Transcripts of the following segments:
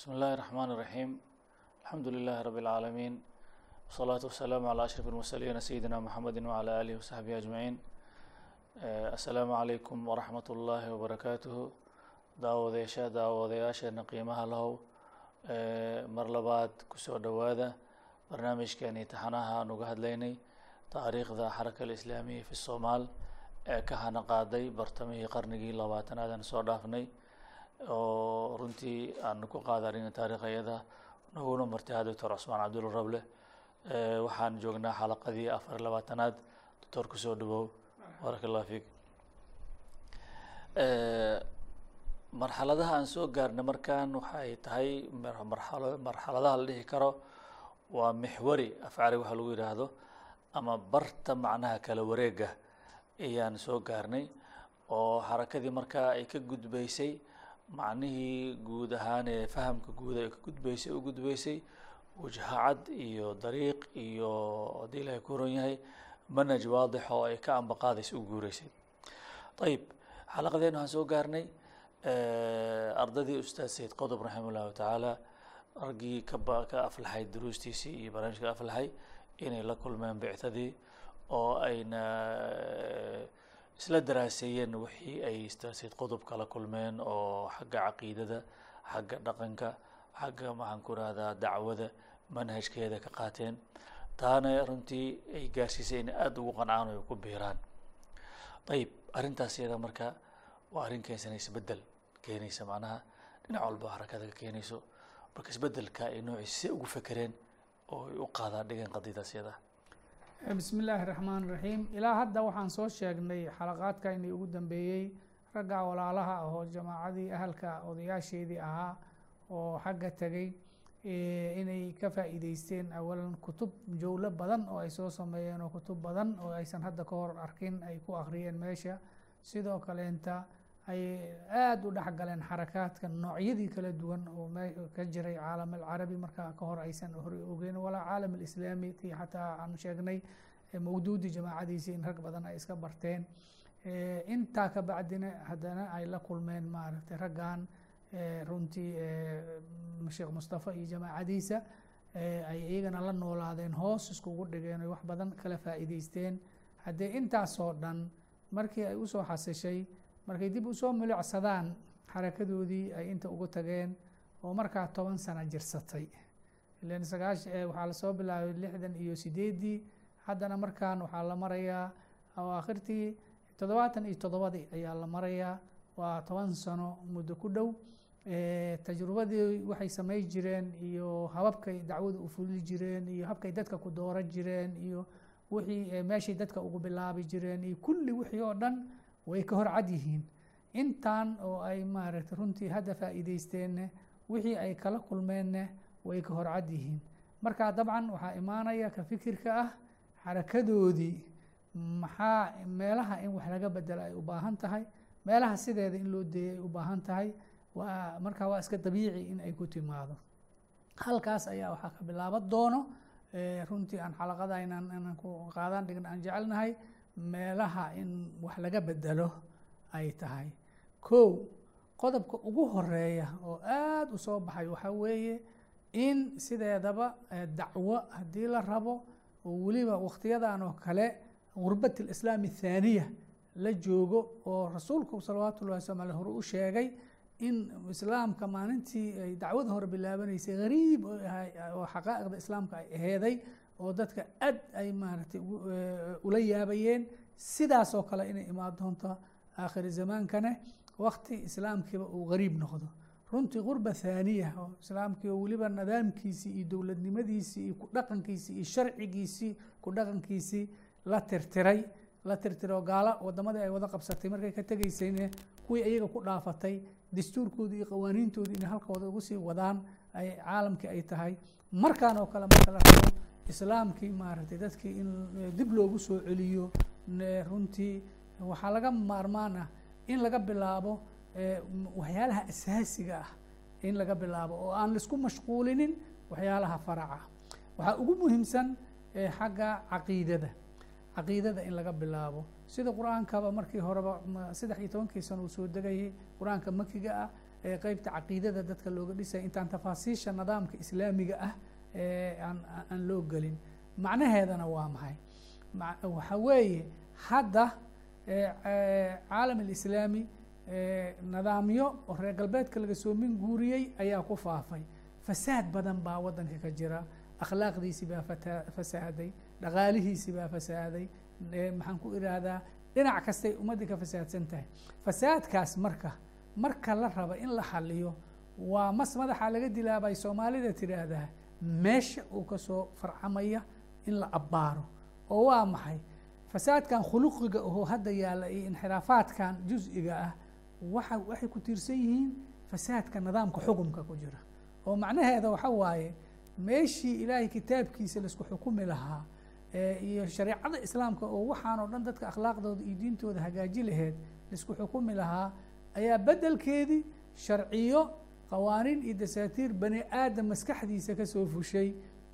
بسم الله الرحمن الرحيم الحمد لله رب العالمين والصلاة والسلام على أشرف المرسلين سيدنا محمد وعلى آله وصحبه أجمعين السلام عليكم ورحمة الله وبركاته daawadayaasha daawadayaasheena qiimaha lahow mar labaad kusoo dhowaada barnaamijkeeni taxanaha aan uga hadlaynay taariikhda xaraka alislaamiya fi somaal ee ka hana qaaday bartamihii qarnigii labaatanaad aan soo dhaafnay oo runtii aan ku qaadanin taariikhayada naguna martiha doctor cusmaan cabdulla rable waxaan joognaa xalaqadii afar labaatanaad. Doctor ku soo dhawow. Baaraka allah fiik marxaladaha aan soo gaarnay markan waxay tahay marxaladaha la dhihi karo waa mixwari afcari waxa lagu yidhaahdo ama barta macnaha kala wareega ayaan soo gaarnay oo xarakadii markaa ay ka gudbaysay macnihii guud ahaan ee fahamka guud ay ka gudbaysay u gudbaysay wajhacad iyo dariiq iyo haddii ilahay ku horan yahay manhaj waadix oo ay ka ambaqaadaysa u guureysay ayib xalaqadeena waxaan soo gaarnay ardadii ustaad sayid qodob raximah llahu tacaala raggii kaba ka aflaxay duruustiisii iyo barnaamijka aflaxay inay la kulmeen bictadii oo ayna isla daraaseeyeen wixii ay ustaad sayid qodob kala kulmeen oo xagga caqiidada xagga dhaqanka xagga maxaan ku rahdaa dacwada manhajkeeda ka qaateen. Taana runtii ay gaarsiisay inay aada ugu qancaan o ay ku biiraan. Ayib arrintaas iyada marka waa arrin keensanaysa bedel keenaysa macnaha. Dhinac walba xarakada ka keenayso marka isbeddelka ay noociisa si ugu fekereen oo ay u qaadaan dhigan qadiidaas iyada bismi illaahi raxmaan raxiim ilaa hadda waxaan soo sheegnay xalaqaadka inii ugu dambeeyey ragga walaalaha ah oo jamaacadii ahalka odayaasheedii ahaa oo xagga tegey inay ka faa'iideysteen awalan kutub jowlo badan oo ay soo sameeyeen oo kutub badan oo aysan hadda ka hor arkin ay ku akhriyeen meesha. Sidoo kaleenta ay aada u dhexgaleen xarakaadka noocyadii kala duwan oo ka jiray caalam alcarabi markaa ka hor aysan hore ogeyn walaa caalam alislaami kii xataa aan sheegnay mawduudi jamaacadiisii in rag badan ay iska barteen. Intaa ka bacdina haddana ay la kulmeen maaragtay raggan runtii sheekh mustafa iyo jamaacadiisa ay iyagana la noolaadeen hoos iskugu dhigeen oy wax badan kala faa'iideysteen haddee intaasoo dhan markii ay u soo xasishay markay dib u soo milicsadaan xarakadoodii ay inta ugu tageen oo markaa toban sano jirsatay. Ilan sagaash waxaa la soo bilaabay lixdan iyo sideeddii. Haddana markaan waxaa la marayaa awaakhirtii toddobaatan iyo toddobadii ayaa la marayaa. Waa toban sano muddo ku dhow. Tajrubadii waxay samay jireen iyo hababkay dacwada u fuli jireen iyo habkay dadka ku dooran jireen iyo wixii meeshay dadka ugu bilaabi jireen iyo kulli wixii oo dhan way ka hor cad yihiin. Intan oo ay maaragtay runtii hadda faa'iideysteenne wixii ay kala kulmeenne way ka hor cad yihiin. Marka dabcan waxaa imaanaya ka fikirka ah xarakadoodii. Maxaa meelaha in wax laga bedelo ay u baahan tahay? Meelaha sideeda in loo deeyay ay u baahan tahay? Waa markaa waa iska dabiici in ay ku timaado. Halkaas ayaa waxaa ka bilaaban doono runtii aan xalaqada inaan inaan ku qaadaan dhign aan jecelnahay meelaha in wax laga bedelo ay tahay. Kow qodobka ugu horreeya oo aada u soo baxay waxaa weeye in sideedaba dacwo haddii la rabo oo weliba wakhtiyadan oo kale gurbat alislaami athaaniya la joogo oo rasuulku salawaatu ullahi waslamu aleh hore u sheegay in islaamka maalintii ay dacwada hore bilaabanaysay gariib oo xaqaa'iqda islaamka ay aheeday oo dadka aad ay maaragtay ula yaabayeen sidaas oo kale inay imaan doonto aakhiri zamaankane wakti islaamkiiba uu gariib noqdo. Runtii qurba thaaniya oo islaamkii oo weliba nidaamkiisii iyo dowladnimadiisii iyo kudhaqankiisii iyo sharcigiisii kudhaqankiisii la tirtiray la tirtiro gaalo wadamadii ay wada qabsatay markay ka tegeysayne kuwii iyaga ku dhaafatay dastuurkoodii iyo qawaaniintoodii inay halkooda ugu sii wadaan ay caalamkii ay tahay. Markaan oo kale marka la rabo islaamkii maaragtay dadkii in dib loogu soo celiyo runtii waxaa laga maarmaan ah in laga bilaabo waxyaalaha asaasiga ah in laga bilaabo oo aan la isku mashquulinin waxyaalaha faraca. Waxaa ugu muhiimsan xagga caqiidada caqiidada in laga bilaabo. Sida qur'aankaba markii horeba saddex iyo tobankii sano uu soo degayay qur'aanka makiga ah qeybta caqiidada dadka looga dhisaya intaan tafaasiisha nidaamka islaamiga ah aan loo gelin. Macnaheedana waa maxay? Waxa weeye hadda caalam alislaami nidaamyo oo reer galbeedka laga soo min guuriyey ayaa ku faafay. Fasaad badan baa waddanka ka jira. Akhlaaqdiisi baa fasaaday. Dhaqaalihiisi baa fasaaday. Maxaan ku idhaahdaa dhinac kastay ummaddii ka fasaadsan tahay. Fasaadkaas marka marka la raba in la xaliyo waa mas madaxa laga dilaabay soomaalida tidhaahdaa meesha uu ka soo farcamaya in la abbaaro oo waa maxay? Fasaadkan khuluqiga oo hadda yaalla iyo inxiraafaadkan jus-iga ah waxa waxay ku tiirsan yihiin fasaadka nidaamka xukumka ku jira. Oo macnaheeda waxa waaye meeshii ilaahay kitaabkiisa la isku xukumi lahaa iyo shareecada islaamka oo waxaan oo dhan dadka akhlaaqdooda iyo diintooda hagaaji laheyd la isku xukumi lahaa ayaa beddelkeedii sharciyo qawaaniin iyo dasaatiir bani aadam maskaxdiisa ka soo fushay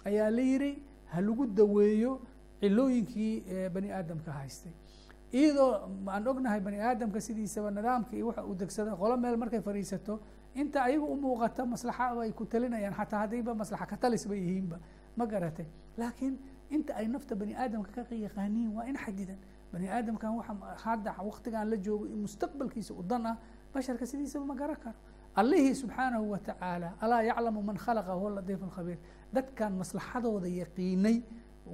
ayaa la yidhi ha lagu daweeyo cilooyinkii bani aadamka haystay. Iyadoo aan ognahay bani aadamka sidiisaba nidaamka iyo waxa uu degsada qolo meel markay fadhiisato inta ayaga u muuqata maslaxa ay ku talinayaan xataa haddayba maslaxa ka talis ba yihiinba ma garatay. Laakiin inta ay nafta bani aadamka ka yaqaaniin waa in xadidan. Bani aadamkan waxa hadda waqtigan la joogo mustaqbalkiisa u dan ah basharka sidiisaba ma garan karo allihii subxaanahu wa tacaala alaa yaclamu man khalaqa huwa latiif alkhabiir. Dadkan maslaxadooda yaqiinay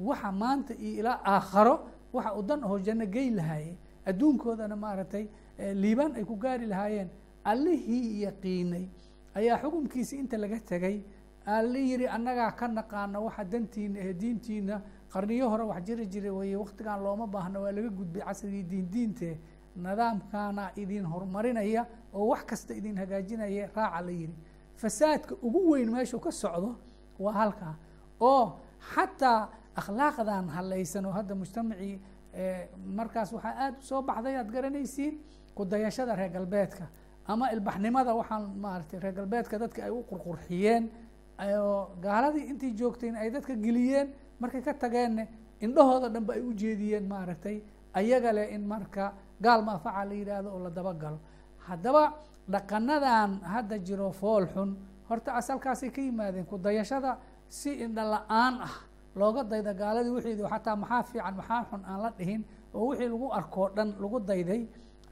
waxa maanta iyo ilaa aakharo waxa u dan aho janno geyn lahaayeen adduunkoodana maaragtay liibaan ay ku gaari lahaayeen. Allihii yaqiinay. Ayaa xukumkiisi inta laga tegay alla yidhi annagaa ka naqaana waxa dantiina ee diintiina qarniyo hore wax jiri jira weye waqtigan looma baahno waa laga gudbay casrigii diin diinte nidaamkaana idin horumarinaya oo wax kasta idin hagaajinaya raaca la yidhi. Fasaadka ugu weyn meeshuu ka socdo waa halkaa. Oo xataa akhlaaqdan halaysan oo hadda mujtamacii markaas waxaa aada u soo baxday aad garanaysiin kudayashada reer galbeedka. Ama ilbaxnimada waxaan maaratay reer galbeedka dadka ay u qurqurxiyeen oo gaaladii intii joogtayna ay dadka geliyeen markay ka tageenne indhahooda dhanba ay u jeediyeen maaragtay. Ayaga leh in marka gaal maafaca la yidhaahdo oo la dabagalo haddaba dhaqanadan hadda jiro fool xun horta asalkaasay ka yimaadeen kudayashada si indha la'aan ah looga dayda gaaladii wixiidi xataa maxaa fiican maxaa xun aan la dhihin oo wixii lagu arkoo dhan lagu dayday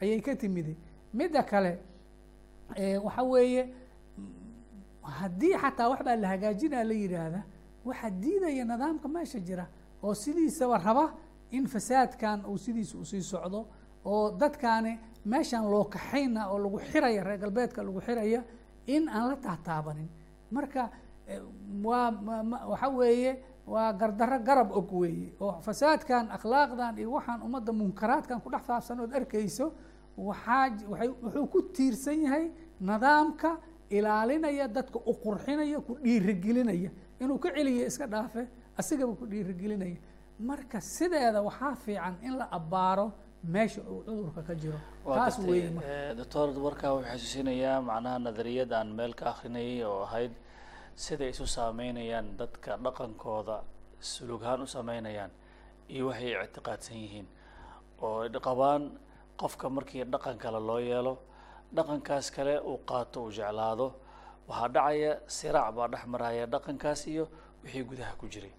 ayay ka timiday midda kale waxa weeye haddii xataa waxbaa la hagaajinaa la yidhaahda waxaa diidaya nidaamka meesha jira oo sidiisaba raba in fasaadkan uu sidiisa u sii socdo oo dadkaani meeshan loo kaxayna oo lagu xiraya reer galbeedka lagu xiraya in aan la taataabanin marka waa waxa weeye waa gardaro garab og weeye oo fasaadkan akhlaaqdan iyo waxaan ummadda munkaraadkan ku dhex faafsan ood arkayso waxaa wuxuu ku tiirsan yahay nidaamka ilaalinaya dadka u qurxinaya ku dhiirigelinaya. Inuu ka celiya iska dhaafe asigaba ku dhiirigelinaya. Marka sideeda waxaa fiican in la abbaaro meesha uu cudurka ka jiro. Taas weeye doctor warkaa wuxuu xasuusinayaa macnaha nadariyad aan meel ka akrinayay oo ahayd siday isu saameynayaan dadka dhaqankooda suluughaan u sameynayaan iyo waxay ictiqaadsan yihiin. Oo qabaan qofka markii dhaqan kale loo yeelo dhaqankaas kale uu qaato uu jeclaado. Waxaa dhacaya siraac baa dhex maraya dhaqankaas iyo wixii gudaha ku jiray.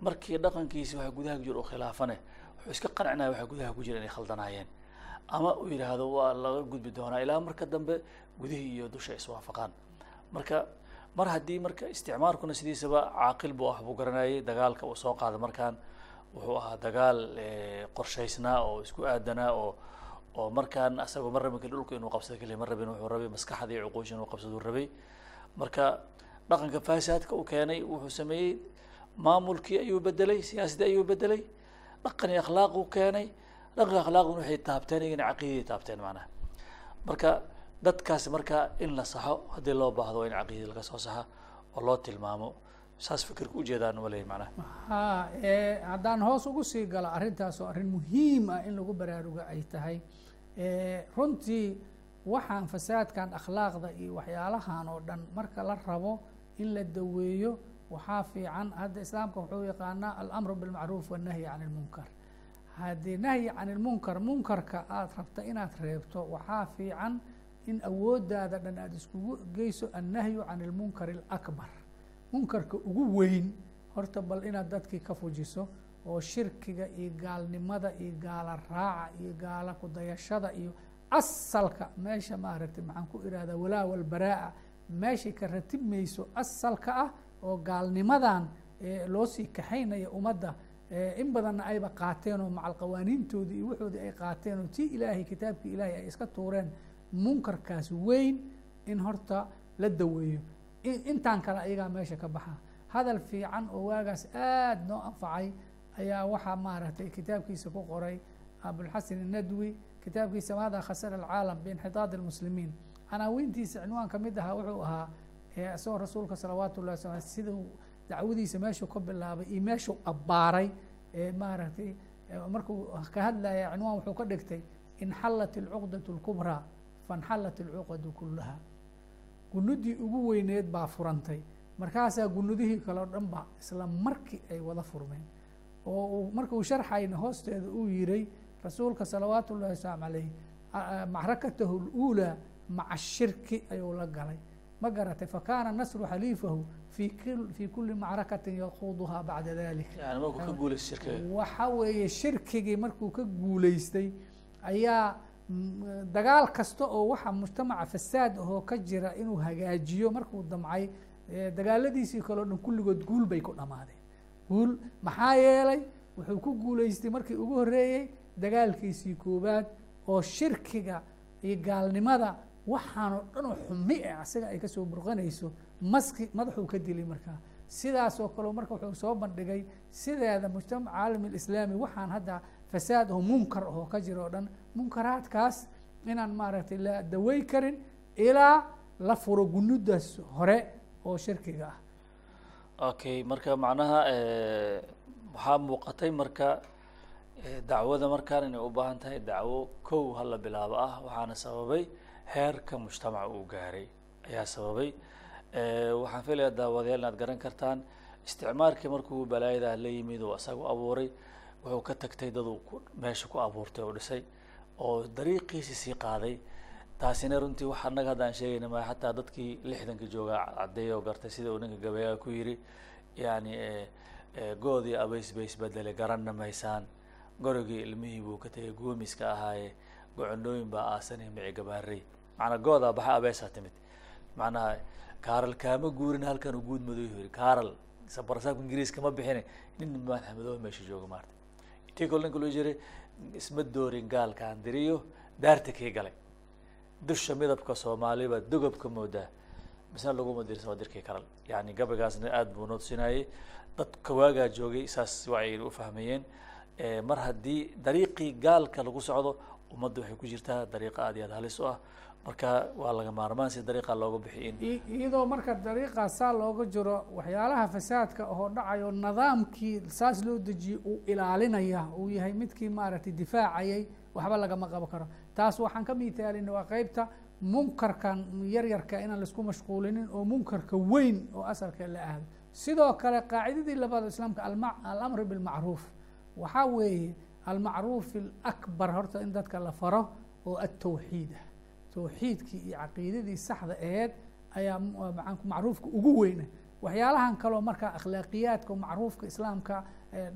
Markii dhaqankiisi waxa gudaha ku jira u khilaafane wuxuu iska qancinaya waxa gudaha ku jira inay khaldanaayeen. Ama uu yidhaahdo waa laga gudbi doonaa. Ilaa marka dambe gudihii iyo dusha iswaafaqaan. Marka mar haddii marka isticmaalkuna sidiisaba caaqil bu ah buu garanayay dagaalka uu soo qaada markaan wuxuu ahaa dagaal qorshaysnaa oo isku aadanaa oo oo markaan asagoo ma rabin dhulka inuu qabsado keliya ma rabin wuxuu rabay maskaxda cuquusha inuu qabsaduu rabay. Marka dhaqanka faasaadka uu keenay wuxuu sameeyey maamulkii ayuu bedelay siyaasadii ayuu bedelay dhaqan iyo akhlaaq uu keenay. Dhaqanka akhlaaqduna waxay taabteen iyagana caqiidaday taabteen macnaha. Marka dadkaas marka in la saxo haddii loo baahdo in caqiidada laga soo saxa oo loo tilmaamo. Saas fikirka ujeedaan uma leeyahy macnaha. Ha haddaan hoos ugu sii galo arrintaas oo arrin muhiim ah in lagu baraarugo ay tahay runtii waxaan fasaadkan akhlaaqda iyo waxyaalahan oo dhan marka la rabo in la daweeyo waxaa fiican hadda islaamka wuxuu yaqaanaa alamru bilmacruuf wannahyi can ilmunkar haddii nahyi can ilmunkar munkarka aada rabta inaad reebto waxaa fiican in awoodaada dhan aada iskugu geyso annahyu can ilmunkar alakbar munkarka ugu weyn horta bal inaad dadkii ka fujiso oo shirkiga iyo gaalnimada iyo gaala raaca iyo gaala kudayashada iyo asalka meesha maaragtay maxaan ku ihahdaa walaa walbaraa'a meeshay ka ratibmayso asalka ah oo gaalnimadan loo sii kaxaynaya ummadda in badanna ayba qaateen oo macalqawaaniintoodii iyo wuxoodii ay qaateen oo tii ilaahay kitaabkii ilaahay ay iska tuureen munkarkaas weyn in horta la daweeyo. Intaan kale ayagaa meesha ka baxa. Hadal fiican oo waagaas aada noo anfacay ayaa waxaa maaragtay kitaabkiisa ku qoray abulxasan inadwi kitaabkiisa maada khasara alcaalam biinxidaad almuslimiin. Canaawiintiisa cinwaan ka mid ahaa wuxuu ahaa isagoo rasuulka salawaatu ullahi sala sidau dacwadiisa meeshuu ka bilaabay iyo meeshuu abbaaray maaragtay markuu ka hadlaya cinwaan wuxuu ka dhigtay inxalat alcuqdat اlkubraa fainxalat alcuqadu kulaha gunudii ugu weyneed baa furantay. Markaasaa gunudihii kaleo dhan ba isla markii ay wada furmeen. Oo markuu sharxayna hoosteeda uu yiray rasuulka salawaatu ullahi wasalaamu calayh macrakatahu اluulaa maca shirki ayuu la galay ma garatay fakaana nasru xaliifahu fi fi kuli macrakatin yakuuduhaa bacda dalik. Waxa weeye shirkigii markuu ka guulaystay ayaa dagaal kasta oo waxa mujtamaca fasaad ahoo ka jira inuu hagaajiyo markuu damcay dagaaladiisii kaleo dhan kulligood guul bay ku dhammaadeen guul maxaa yeelay wuxuu ku guulaystay markii ugu horreeyey dagaalkiisii koowaad oo shirkiga iyo gaalnimada waxaanoo dhan oo xumi ah asiga ay ka soo burqanayso maski madaxuu ka dilay markaa. Sidaas oo kale marka wuxuu soo bandhigay sideeda mujtamac caalam alislaami waxaan hadda fasaad oo munkar oo ka jira oo dhan munkaraadkaas inaan maaragtay la dawey karin ilaa la furo gunudaas hore oo shirkiga ah. Okay marka macnaha waxaa muuqatay marka dacwada markaan inay u baahan tahay dacwo kow hala bilaabo ah waxaana sababay heerka mujtamaca uu gaaray ayaa sababay waxaan filayaa daawadayaal inaad garan kartaan isticmaarkii markuu balaayadaa la yimid oo isagu abuuray wuxuu ka tagtay dad uu meesha ku abuurtay oo dhisay oo dariiqiisi sii qaaday. Taasina runtii wax annaga hadda aan sheegayna ma xataa dadkii lixdanka joogaa caddeeya oo gartay sida uu ninka gabeeyaha ku yidhi yani goodii abays bay isbedelay garanna maysaan. Gorogii ilmihii buu ka tegay goomiska ahaaye gocondooyin baa aasanay mici macnaa goodaa baxa abeesaa timid. Macnaha kaaral kaama guurin halkan u guud madow yiri kaaral sabarasaabka ingiriiska ma bixine. Nin madaxmadoobe meesha jooga maarta. Intii ninka loo jiray isma doorin gaalkaan diriyo daarta kii galay. Dusha midabka soomaaliba dogobka moodaa. Misna laguma dirsa waa karal yani gabaygaasna aada buu noo dadka waagaa joogay saas waxay u fahmayeen. Mar haddii dariiqii gaalka lagu socdo ummadda waxay ku jirtaa dariiqa aad iyo aad halis u ah marka waa laga maarmaan si dariiqa looga bixi in iyadoo marka dariiqaas saa looga jiro waxyaalaha fasaadka oo dhacayo nidaamkii saas loo dejiyey uu ilaalinaya uu yahay midkii maaragtay difaacayay waxba lagama qabo karo. Taas waxaan ka mitaalina waa qeybta munkarkan yaryarka inaan la isku mashquulinin oo munkarka weyn oo asalka la aado. Sidoo kale qaacidadii labaad islaamka alamr bilmacruuf. Waxaa weeye almacruuf alakbar horta in dadka la faro oo atawxiid ah tawxiidkii iyo caqiidadii saxda aheed ayaa macruufka ugu weyna waxyaalahan kaleo markaa akhlaaqiyaadka macruufka islaamka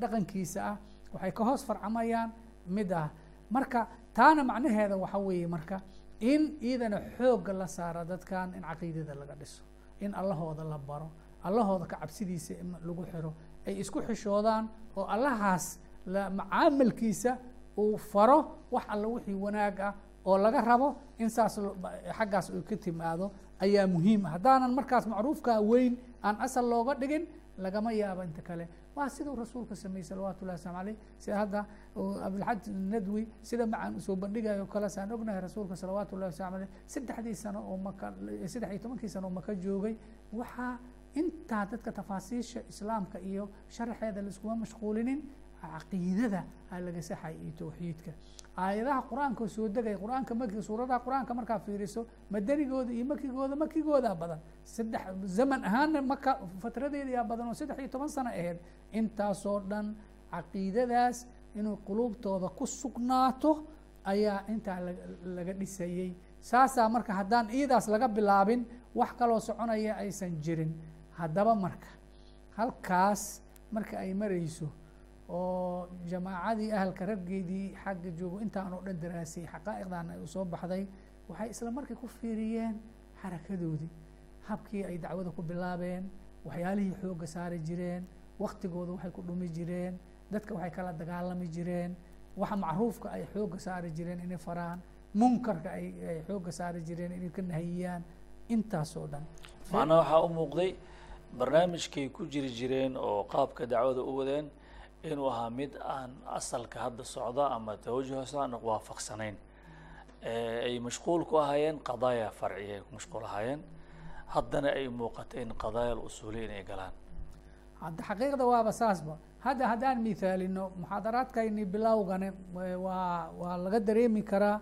dhaqankiisa ah waxay ka hoos farcamayaan mid ah. Marka taana macnaheeda waxa weeye marka in iyadana xoogga la saaro dadkan in caqiidada laga dhiso in allahooda la baro allahooda ka cabsidiisa lagu xiro ay isku xishoodaan oo allahaas macaamalkiisa uu faro wax alla wixii wanaag ah oo laga rabo in saas xaggaas uu ka timaado ayaa muhiim ah. Haddaanan markaas macruufkaa weyn aan asal looga dhigin lagama yaabo inta kale. Waa siduu rasuulka sameeyey salawatu llahi waslamu aleyh sida hadda abdilxaj nadwi sida macaan u soo bandhigayo kale saan ognahay rasuulka salawaatu llahi waslamu aleyh saddexdii sano oo maka saddex iyo tobankii sano oo maka joogay waxaa intaa dadka tafaasiisha islaamka iyo sharaxeeda laiskuma mashquulinin caqiidada aa laga saxay iyo tawxiidka. Aayadaha qur'aanka soo degaya qur'aanka maki suuradaha qur'aanka markaa fiiriso madanigooda iyo makigooda makigoodaa badan. Saddex zaman ahaanna maka fatradeeda yaa badan oo saddex iyo toban sano aheyd intaasoo dhan caqiidadaas inuu quluubtooda ku sugnaato ayaa intaa laga dhisayey. Saasaa marka haddaan iidaas laga bilaabin wax kaloo soconaya aysan jirin. Haddaba marka halkaas marka ay marayso oo jamaacadii ahalka raggeedii xagga joogo intaan oo dhan daraasay xaqaa'iqdan ay u soo baxday waxay isla markii ku fiiriyeen xarakadoodii habkii ay dacwada ku bilaabeen waxyaalihii xoogga saari jireen waktigooda waxay ku dhumi jireen dadka waxay kala dagaalami jireen waxa macruufka ay xoogga saari jireen inay faraan munkarka ay ay xoogga saari jireen inay ka nahiyiyaan intaasoo dhan. Macnaha waxaa u muuqday barnaamijkay ku jiri jireen oo qaabka dacwada u wadeen inuu ahaa mid aan asalka hadda socda ama tawajuhaas aan waafaqsanayn. Ay mashquul ku ahaayeen qadaaya farciya ay ku mashquul ahaayeen. Haddana ay muuqatay in qadaaya usuuliya inay galaan. Xaqiiqda waaba saasba hadda haddaan mithaalino muxaadaraadkayni bilowgane waa waa laga dareemi karaa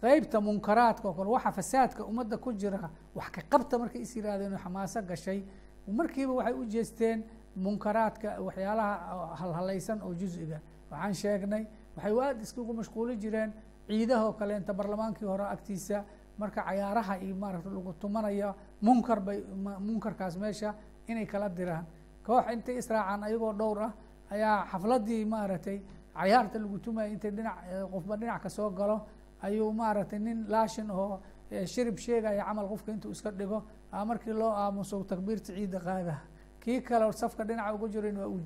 qeybta munkaraadka oo kale waxa fasaadka ummadda ku jira wax ka qabta markay is yihaahdeen oo xamaaso gashay. Markiiba waxay u jeesteen munkaraadka waxyaalaha halhalaysan oo juziga. Waxaan sheegnay waxay aad iskugu mashquuli jireen ciidahoo kale inta barlamaankii hore agtiisa. Marka cayaaraha iyo maaragta lagu tumanaya munkar bay munkarkaas meesha inay kala diraan. Koox intay israacaan ayagoo dhowr ah ayaa xafladii maaragtay cayaarta lagu tumaya intay dhinac qofba dhinac ka soo galo ayuu maaragtay nin laashin oo shirib sheegaya camal qofka intuu iska dhigo a markii loo aamuso takbiirta ciidda qaada kii kale safka dhinaca uga jiran waa uu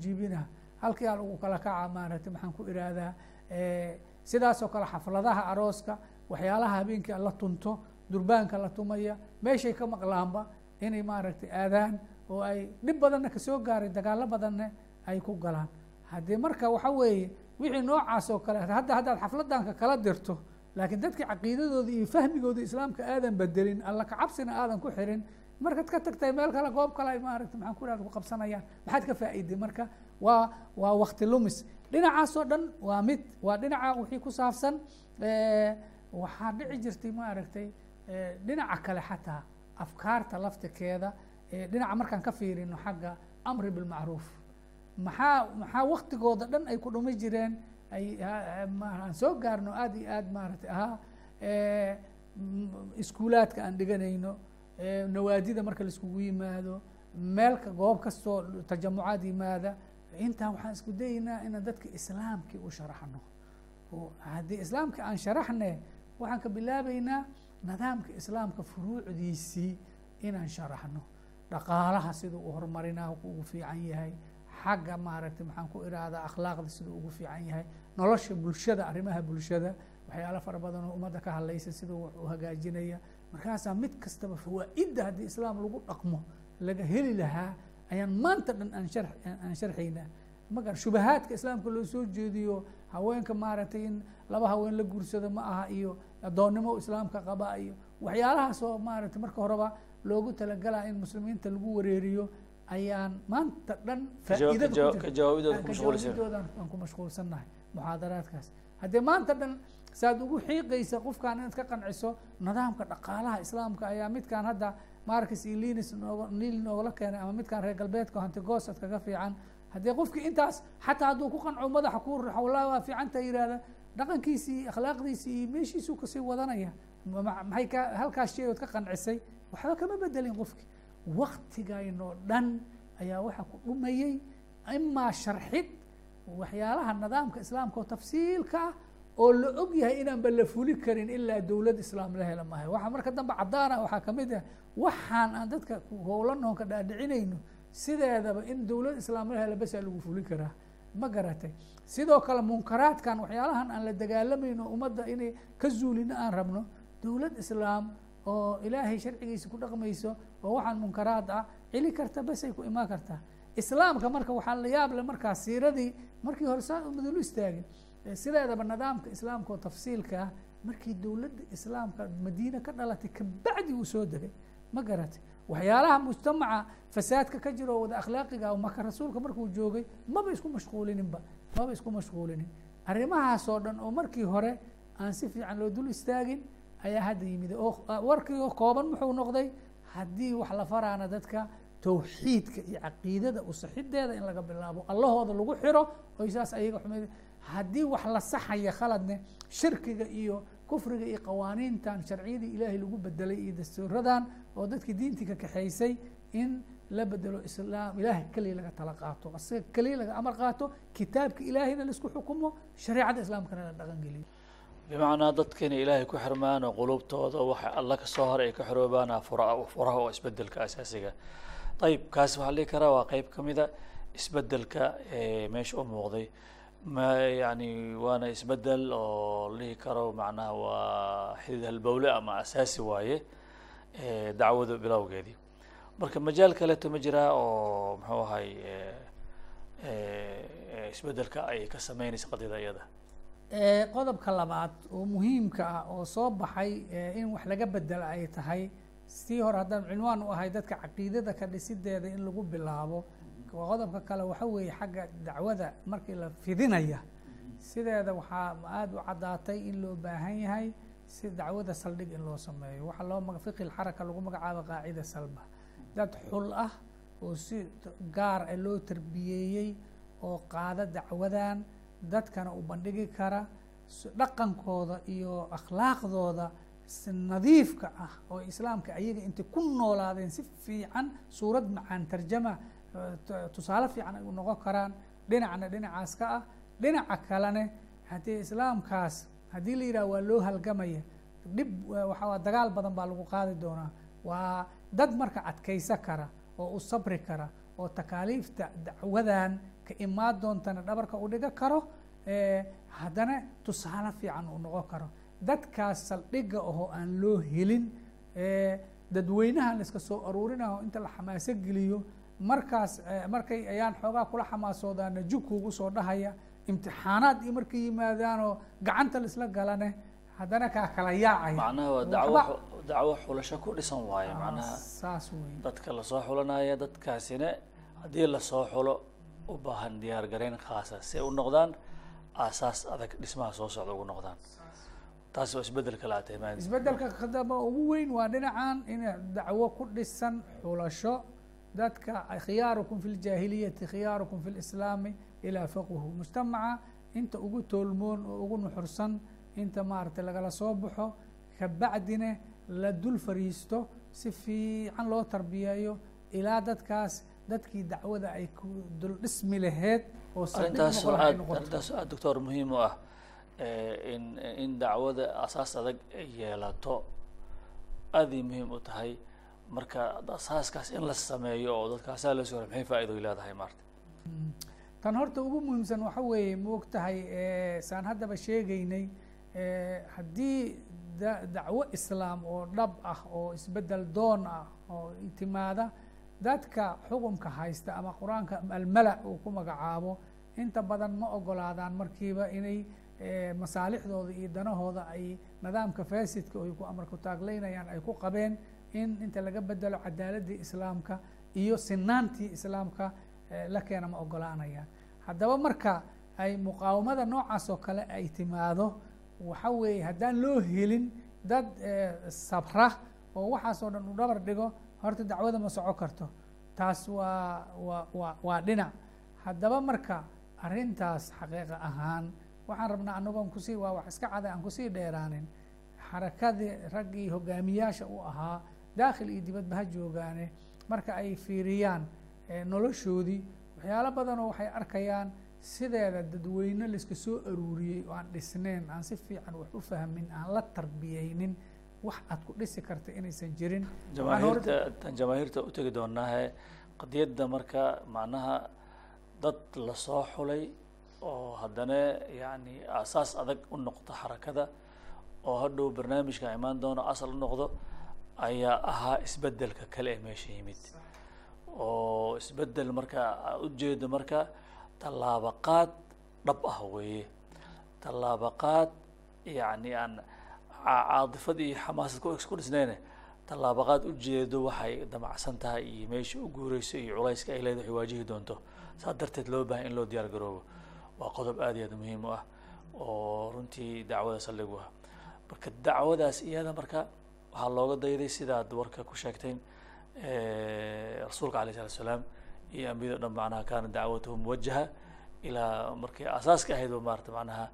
halkii al ugu kala kaca maaragtay maxaan ku ihahdaa sidaasoo kale xafladaha arooska waxyaalaha habeenkii la tunto durbaanka la tumaya meeshay ka maqlaanba inay maaragtay aadaan oo ay dhib badanna ka soo gaaray dagaalo badanna ay ku galaan. Haddii marka waxa weeye wixii noocaas oo kale hadda haddaad xafladanka kala dirto laakiin dadkii caqiidadooda iyo fahmigooda islaamka aadan bedelin alla kacabsina aadan ku xirin markaad ka tagtay meel kale goob kale ay maaragta maxaan ku ku qabsanayaan maxaad ka faa'iiday? Marka waa waa wakti lumis. Dhinacaas oo dhan waa mid waa dhinaca wixii ku saabsan waxaa dhici jirtay maaragtay dhinaca kale xataa afkaarta laftikeeda dhinaca markaan ka fiirino xagga amri bilmacruuf maxaa maxaa waktigooda dhan ay ku dhumi jireen? Ay aan soo gaarno aada iyo aad maaragtay ahaa iskuulaadka aan dhiganayno nawaadida marka laiskugu yimaado meelka goob kastoo tajamucaad yimaada intaa waxaan isku dayeynaa inaan dadka islaamkii u sharaxno. Haddii islaamkii aan sharaxne waxaan ka bilaabeynaa nidaamka islaamka furuucdiisii inaan sharaxno. Dhaqaalaha siduu u horumarinaa ugu fiican yahay. Xagga maaragtay maxaan ku ihahdaa akhlaaqda siduu ugu fiican yahay. Nolosha bulshada arrimaha bulshada waxyaalo fara badan oo ummadda ka hadlaysa siduu u hagaajinaya markaasaa mid kastaba fawaa-idda haddii islaam lagu dhaqmo laga heli lahaa ayaan maanta dhan aan shar aan sharxaynaa. Magar shubahaadka islaamka loo soo jeediyo haweenka maaragtay in laba haween la guursado ma aha iyo addoonnimo islaamka qaba iyo waxyaalahaasoo maaragtay marka horeba loogu talagalaa in muslimiinta lagu wareeriyo ayaan maanta dhan faa'iidadoodan aan ku mashquulsannahay muxaadaraadkaas. Haddee maanta dhan saad ugu xiiqaysa qofkaan inaad ka qanciso nidaamka dhaqaalaha islaamka ayaa midkaan hadda marcus iyo linis nooga niil noogala keenay ama midkaan reer galbeedka hantigoosad kaga fiican. Haddii qofkii intaas xataa hadduu ku qanco madaxa ku raxo wallahi waa fiicanta yihahda dhaqankiisii akhlaaqdiisii iyo meeshiisuu ka sii wadanaya maxay ka halkaas sheegood ka qancisay? Waxba kama bedelin qofkii waktigaynoo dhan ayaa waxaa ku dhumayey imaa sharxid waxyaalaha nidaamka islaamka oo tafsiilka ah oo la og yahay inaanba la fuli karin ilaa dowlad islaam la hela maayo waxaa marka dambe caddaana waxaa ka mid ah waxaan aan dadka howlanoon ka dhaadhicinayno sideedaba in dowlad islaam la hela basaa lagu fuli karaa. Ma garatay. Sidoo kale munkaraadkan waxyaalahan aan la dagaalamayno ummadda inay ka zuulino aan rabno dowlad islaam oo ilaahay sharcigiisa ku dhaqmayso oo waxaan munkaraad ah celi karta basay ku imaan kartaa islaamka marka waxaa la yaab le markaa siiradii markii hore saa madulu istaagin sideedaba nidaamka islaamka oo tafsiilka ah markii dowladda islaamka madiine ka dhalatay kabacdi uu soo degay ma garatay waxyaalaha mujtamaca fasaadka ka jiro wada akhlaaqiga maka rasuulka markuu joogay maba isku mashquulininba maba isku mashquulinin. Arrimahaas oo dhan oo markii hore aan si fiican loo dul istaagin ayaa hadda yimid. Oo warkii kooban muxuu noqday haddii wax la faraana dadka tawxiidka iyo caqiidada usaxideeda in laga bilaabo allahooda lagu xiro oy saas ayaga xumeyd haddii wax la saxaya khaladne shirkiga iyo kufriga iyo qawaaniintan sharciyadii ilaahay lagu bedelay iyo dastuuradan oo dadkii diintii ka kaxaysay in la bedelo islaam ilaahay keliya laga tala qaato. Asaga keliya laga amar qaato kitaabka ilaahayna la isku xukumo shareecada islaamkana la dhaqan geliyo. Bimacnaa inay ilaahay ku xirmaan oo qulubtooda waxa alla ka soo hor ay ka xoroobaan fura furaha oo isbeddelka asaasiga ayib kaasi waxaa dhihi karaa waa qeyb ka mida isbeddelka meesha u muuqday ma yani waana isbeddel oo la dhihi karo macnaha waa xidid halbowle ama asaasi waaye dacwada bilowgeedii marka majaal kaleeto ma jiraa oo muxuu ahay isbeddelka ay ka sameynaysa qadiyada iyada? Qodobka labaad oo muhiimka ah oo soo baxay in wax laga bedela ay tahay sii hore haddaan cinwaan u ahay dadka caqiidada ka dhisideeda in lagu bilaabo qodobka kale waxa weeye xagga dacwada markii la fidinaya. Sideeda waxaa aada u caddaatay in loo baahan yahay si dacwada saldhig in loo sameeyo. Waxaa loo fiqi lxaraka lagu magacaabo qaacida salba. Dad xul ah oo si gaar ah loo tarbiyeeyey oo qaada dacwadan dadkana u bandhigi kara dhaqankooda iyo akhlaaqdooda si nadiifka ah oo islaamka ayaga intay ku noolaadeen si fiican suurad macaan tarjama tusaale fiican ay u noqon karaan. Dhinacna dhinacaas ka ah. Dhinaca kalene haddii islaamkaas haddii la yidhaha waa loo halgamaya dhib waxaa dagaal badan baa lagu qaadi doonaa. Waa dad marka adkaysa kara oo u sabri kara oo takaaliifta dacwadan ka imaan doontana dhabarka u dhiga karo haddana tusaale fiican uu noqon karo. Dadkaas saldhigga ahoo aan loo helin dadweynahan laiska soo aruurinaho inta la xamaaso geliyo markaas markay ayaan xoogaa kula xamaasoodaana jugkuugu soo dhahaya imtixaanaad iyo markay yimaadaanoo gacanta laisla galane haddana kaa kala yaacaya. Macnaha waa dacwo dacwo xulasho ku dhisan waaye macnaha saas wey dadka la soo xulanaya dadkaasina haddii la soo xulo u baahan diyaar garayn khaasa. Si ay u noqdaan aasaas adag dhismaha soo socda ugu noqdaan. Taas waa isbeddelka la ataymaan isbeddelka kadaba ugu weyn waa dhinacan in dacwo ku dhisan xulasho dadka khiyaarukum fi ljaahiliyati khiyaarukum fi lislaami ilaa faquhu mujtamaca inta ugu toolmoon oo ugu nuxursan inta maaragtay lagala soo baxo kabacdina la dul fariisto si fiican loo tarbiyeeyo ilaa dadkaas dadkii dacwada ay ku dul dhismi laheyd oo arrintaas oo aad doctor muhiim u ah in in dacwada asaas adag ay yeelato. Aaday muhiim u tahay marka asaaskaas in la sameeyo oo dadkaasaa la soo maxay faa'iido leedahay maarta? Tan horta ugu muhiimsan waxa weeye ma og tahay saan haddaba sheegaynay haddii dacwo islaam oo dhab ah oo isbeddel doon ah oo timaada dadka xukumka haysta ama qur'aanka almala uu ku magacaabo inta badan ma ogolaadaan markiiba inay masaalixdooda iyo danahooda ay nidaamka fasidka ay ku amarku taagleynayaan ay ku qabeen in inta laga bedelo cadaaladii islaamka iyo sinaantii islaamka la keena ma ogolaanayaan haddaba marka ay muqaawamada noocaas oo kale ay timaado waxa weeye haddaan loo helin dad sabra oo waxaas oo dhan u dhabar dhigo horta dacwada ma soco karto. Taas waa waa waa waa dhinac. Haddaba marka arrintaas xaqiiqa ahaan waxaan rabnaa anagoon ku sii waa wax iska cada aan ku sii dheeraanin. Xarakadii raggii hogaamiyaasha u ahaa daakhil iyo dibadba ha joogaane. Marka ay fiiriyaan noloshoodii waxyaalo badanoo waxay arkayaan sideeda dadweyne laiska soo aruuriyey oo aan dhisneyn aan si fiican wax u fahmin aan la tarbiyeynin wax aad ku dhisi karta inaysan jirin. Jamaahiirta jamaahiirta u tegi doonaahe qadiyadda marka macnaha dad la soo xulay oo haddana yani aasaas adag u noqdo xarakada oo hadhow barnaamijka imaan doono asal u noqdo ayaa ahaa isbeddelka kale ee meesha yimid. Oo isbeddel marka ujeedo marka tallaabaqaad dhab ah weeye. Tallaabaqaad yani aan caadifad iyo xamaasad ku dhisnayne tallaabaqaad ujeedo waxay damacsan tahay iyo meesha u guureyso iyo culayska ay leedahay waxay waajihi doonto. Saa darteed loo bahay in loo diyaar garoobo. Waa qodob aad iyo aad muhiim u ah oo runtii dacwada saldhigu ah marka dacwadaas iyada marka waxaa looga dayday sidaad warka ku sheegteen rasuulka alayh salatu salaam iyo ambiyada dhan macnaha kaana dacwatuhu muwajaha ilaa markii asaaska ahayd ba maarata macnaha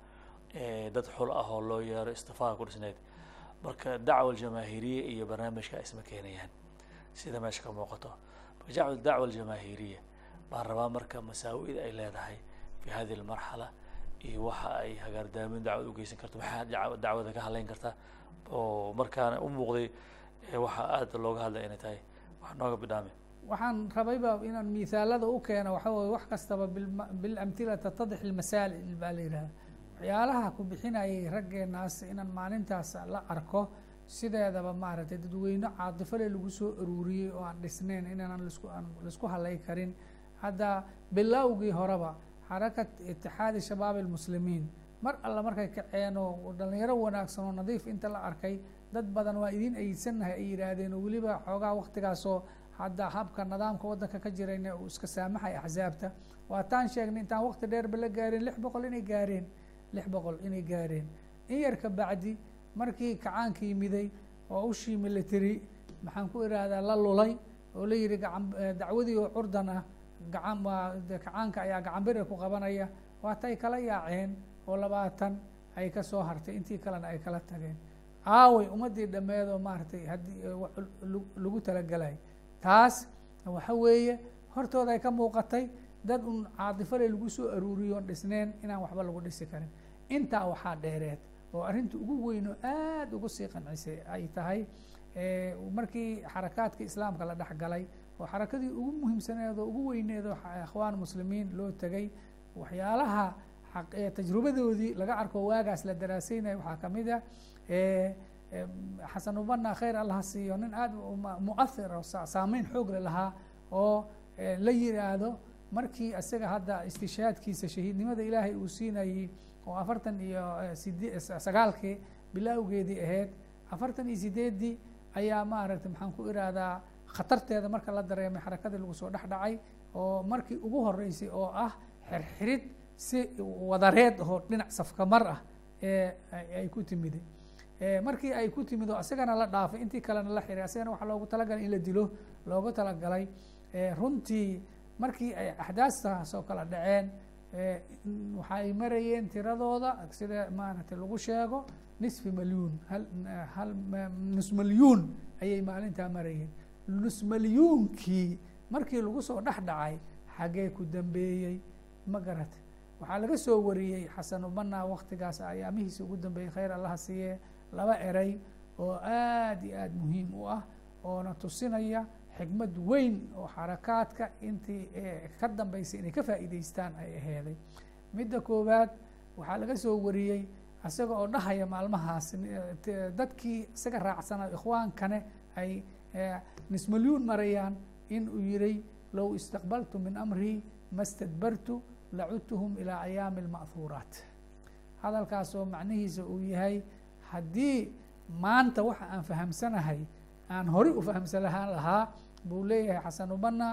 dad xul ah oo loo yeero istifaaga ku dhisneyd. Marka dacwa aljamaahiriya iyo barnaamijka isma keenayaan sida meesha ka muuqato. Dacwa aljamaahiriya baan rabaa marka masaawida ay leedahay fi hadihi almarxala iyo waxa ay hagaardaamin dacwad u geysan karto maxaa dacwada ka hadlayn karta oo markaana u muuqday waxa aada looga hadlay inay tahay. Wax nooga bidhaame waxaan rabayba inaan miithaalada u keeno waxa weye wax kastaba bilamhila tatadix ilmasaa'il baa la yidhahda waxyaalaha ku bixinayay raggeenaas inaan maalintaas la arko sideedaba maaragtay dadweyne caadifale lagu soo aruuriyey oo aan dhisneyn inaanan lasku aan la isku halay karin. Hadda bilowgii horeba xarakat itixaadi shabaab almuslimiin mar alla markay kaceen oo dhalinyaro wanaagsan oo nadiif inta la arkay dad badan waa idin aydsannahay ay yidhaahdeen oo weliba xoogaa waktigaasoo hadda habka nidaamka waddanka ka jirayna uu iska saamaxay axsaabta. Waataan sheegnay intaan wakti dheerba la gaareen lix boqol inay gaareen lix boqol inay gaareen. In yar ka bacdi markii kacaanka yimiday oo ushii military maxaan ku ihahdaa la lulay oo la yihi gacan dacwadii oo curdan ah gacan kacaanka ayaa gacanbira ku qabanaya. Waatay kala yaaceen oo labaatan ay ka soo hartay intii kalena ay kala tageen. Aaway ummaddii dhammeed oo maaragtay haddii lagu talagelay taas waxa weeye hortooda ka muuqatay dad un caadifale lagu soo aruuriyo on dhisneen inaan waxba lagu dhisi karin. Intaa waxaa dheereed oo arrinta ugu weyn oo aada ugu sii qancisay ay tahay markii xarakaadka islaamka la dhex galay oo xarakadii ugu muhiimsaneed oo ugu weyneed oo ikhwaan muslimiin loo tegay waxyaalaha tajrubadoodii laga arko waagaas la daraaseynaya waxaa ka mid a xasan ubana khayr allaha siiyo nin aada muahir saameyn xoogle lahaa oo la yiraahdo markii isaga hadda istishaadkiisa shahiidnimada ilaahay uu siinayey oo afartan iyo side sagaalkii bilowgeedii ahayd afartan iyo sideeddii ayaa maaragtay maxaan ku irahdaa khatarteeda marka la dareemay xarakadii lagu soo dhex dhacay oo markii ugu horeysay oo ah xirxirid si wadareed oo dhinac safka mar ah ee ay ku timiday markii ay ku timid oo isagana la dhaafay intii kalena la xiray asagana waxaa loogu talagalay in la dilo loogu talagalay runtii markii ay axdaastaas oo kala dhaceen waxa ay marayeen tiradooda sida maaragtay lagu sheego nisfi malyuun hal nus malyuun ayay maalintaa marayeen. Nus malyuunkii markii lagu soo dhex dhacay xaggee ku dambeeyey ma garata waxaa laga soo wariyey xasan ubana waktigaas ayaamihiisa ugu dambeeyey khayr allaha siiye laba eray oo aada iyo aada muhiim u ah oona tusinaya xikmad weyn oo xarakaadka intii ka dambeysay inay ka faa'iideystaan ay aheeday midda koowaad waxaa laga soo wariyey isaga oo dhahaya maalmahaas dadkii isaga raacsana ikhwaankane ay nismalyuun marayaan in uu yihi low istaqbaltu min amrii ma stadbartu lacudtuhum ilaa ayaami alma'huuraat hadalkaas oo macnihiisa uu yahay haddii maanta waxa aan fahamsanahay aan horay u fahamsan lahaan lahaa buu leeyahay xasan ubana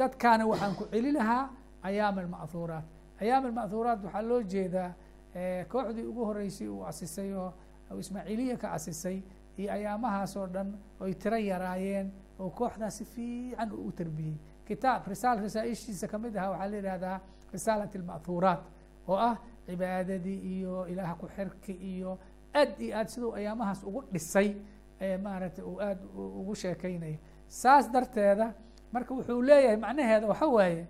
dadkaani waxaan ku celi lahaa ayaam alma'huuraat ayaam alma'huuraat waxaa loo jeedaa kooxdii ugu horeysay uu asisay oo ismaaciiliya ka asisay iyo ayaamahaas oo dhan oy tiro yaraayeen oo kooxdaas si fiican u tarbiyey. Kitaab risaal risaaishiisa ka mid aha waxaa la yihahdaa risaalat alma'huuraat oo ah cibaadadii iyo ilaah ku xirki iyo aad iyo aad siduu ayaamahaas ugu dhisay maaragtay uu aada ugu sheekeynayo saas darteeda marka wuxuu leeyahay macnaheeda waxa waaye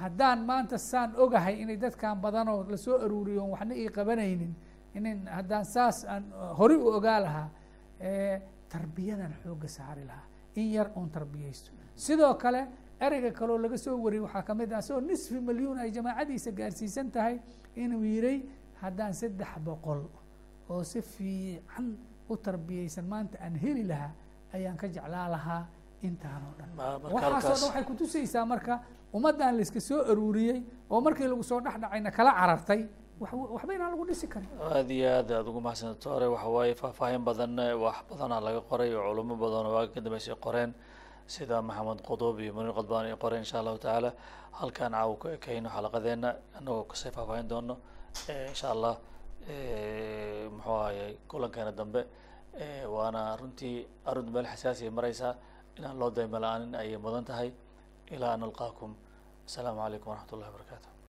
haddaan maanta saan ogahay inay dadkan badanoo la soo aruuriyo on waxna ii qabanaynin inin haddaan saas aan horay u ogaa lahaa tarbiyadan xooga saari lahaa in yar oon tarbiyeysto sidoo kale ereyga kaloo laga soo wariyey waxaa ka mid ah isagoo nisfi malyuun ay jamaacadiisa gaarsiisan tahay inuu yiray haddaan saddex boqol oo si fiican u tarbiyeysan maanta aan heli lahaa ayaan ka jeclaa lahaa intaan oo dhan waxaasoo dhan waxay kutusaysaa marka ummaddan layska soo aruuriyey oo markii lagu soo dhex dhacayna kala carartay waxba inaan lagu dhisi karin. Aada iyo aad aada ugu mahadsanto ore waxa waaye faahfaahin badan wax badanaa laga qoray oo culimo badan oo waaga ka dambeysay qoreen sida maxamed qodob iyo muniir qodbaan ay qoreen insha allahu tacaala halkaan caawa ku ekeyno xalaqadeena anagoo ka sii faahfaahin doono. Insha allah muxuu ahayey kulankeena dambe. Waana runtii arrintu meel xasaasiya mareysaa inaan loo dayma la'aanin ayay mudan tahay. Ilaa an alqaakum asalaamu calaykum waraxmat ullahi wabarakaatu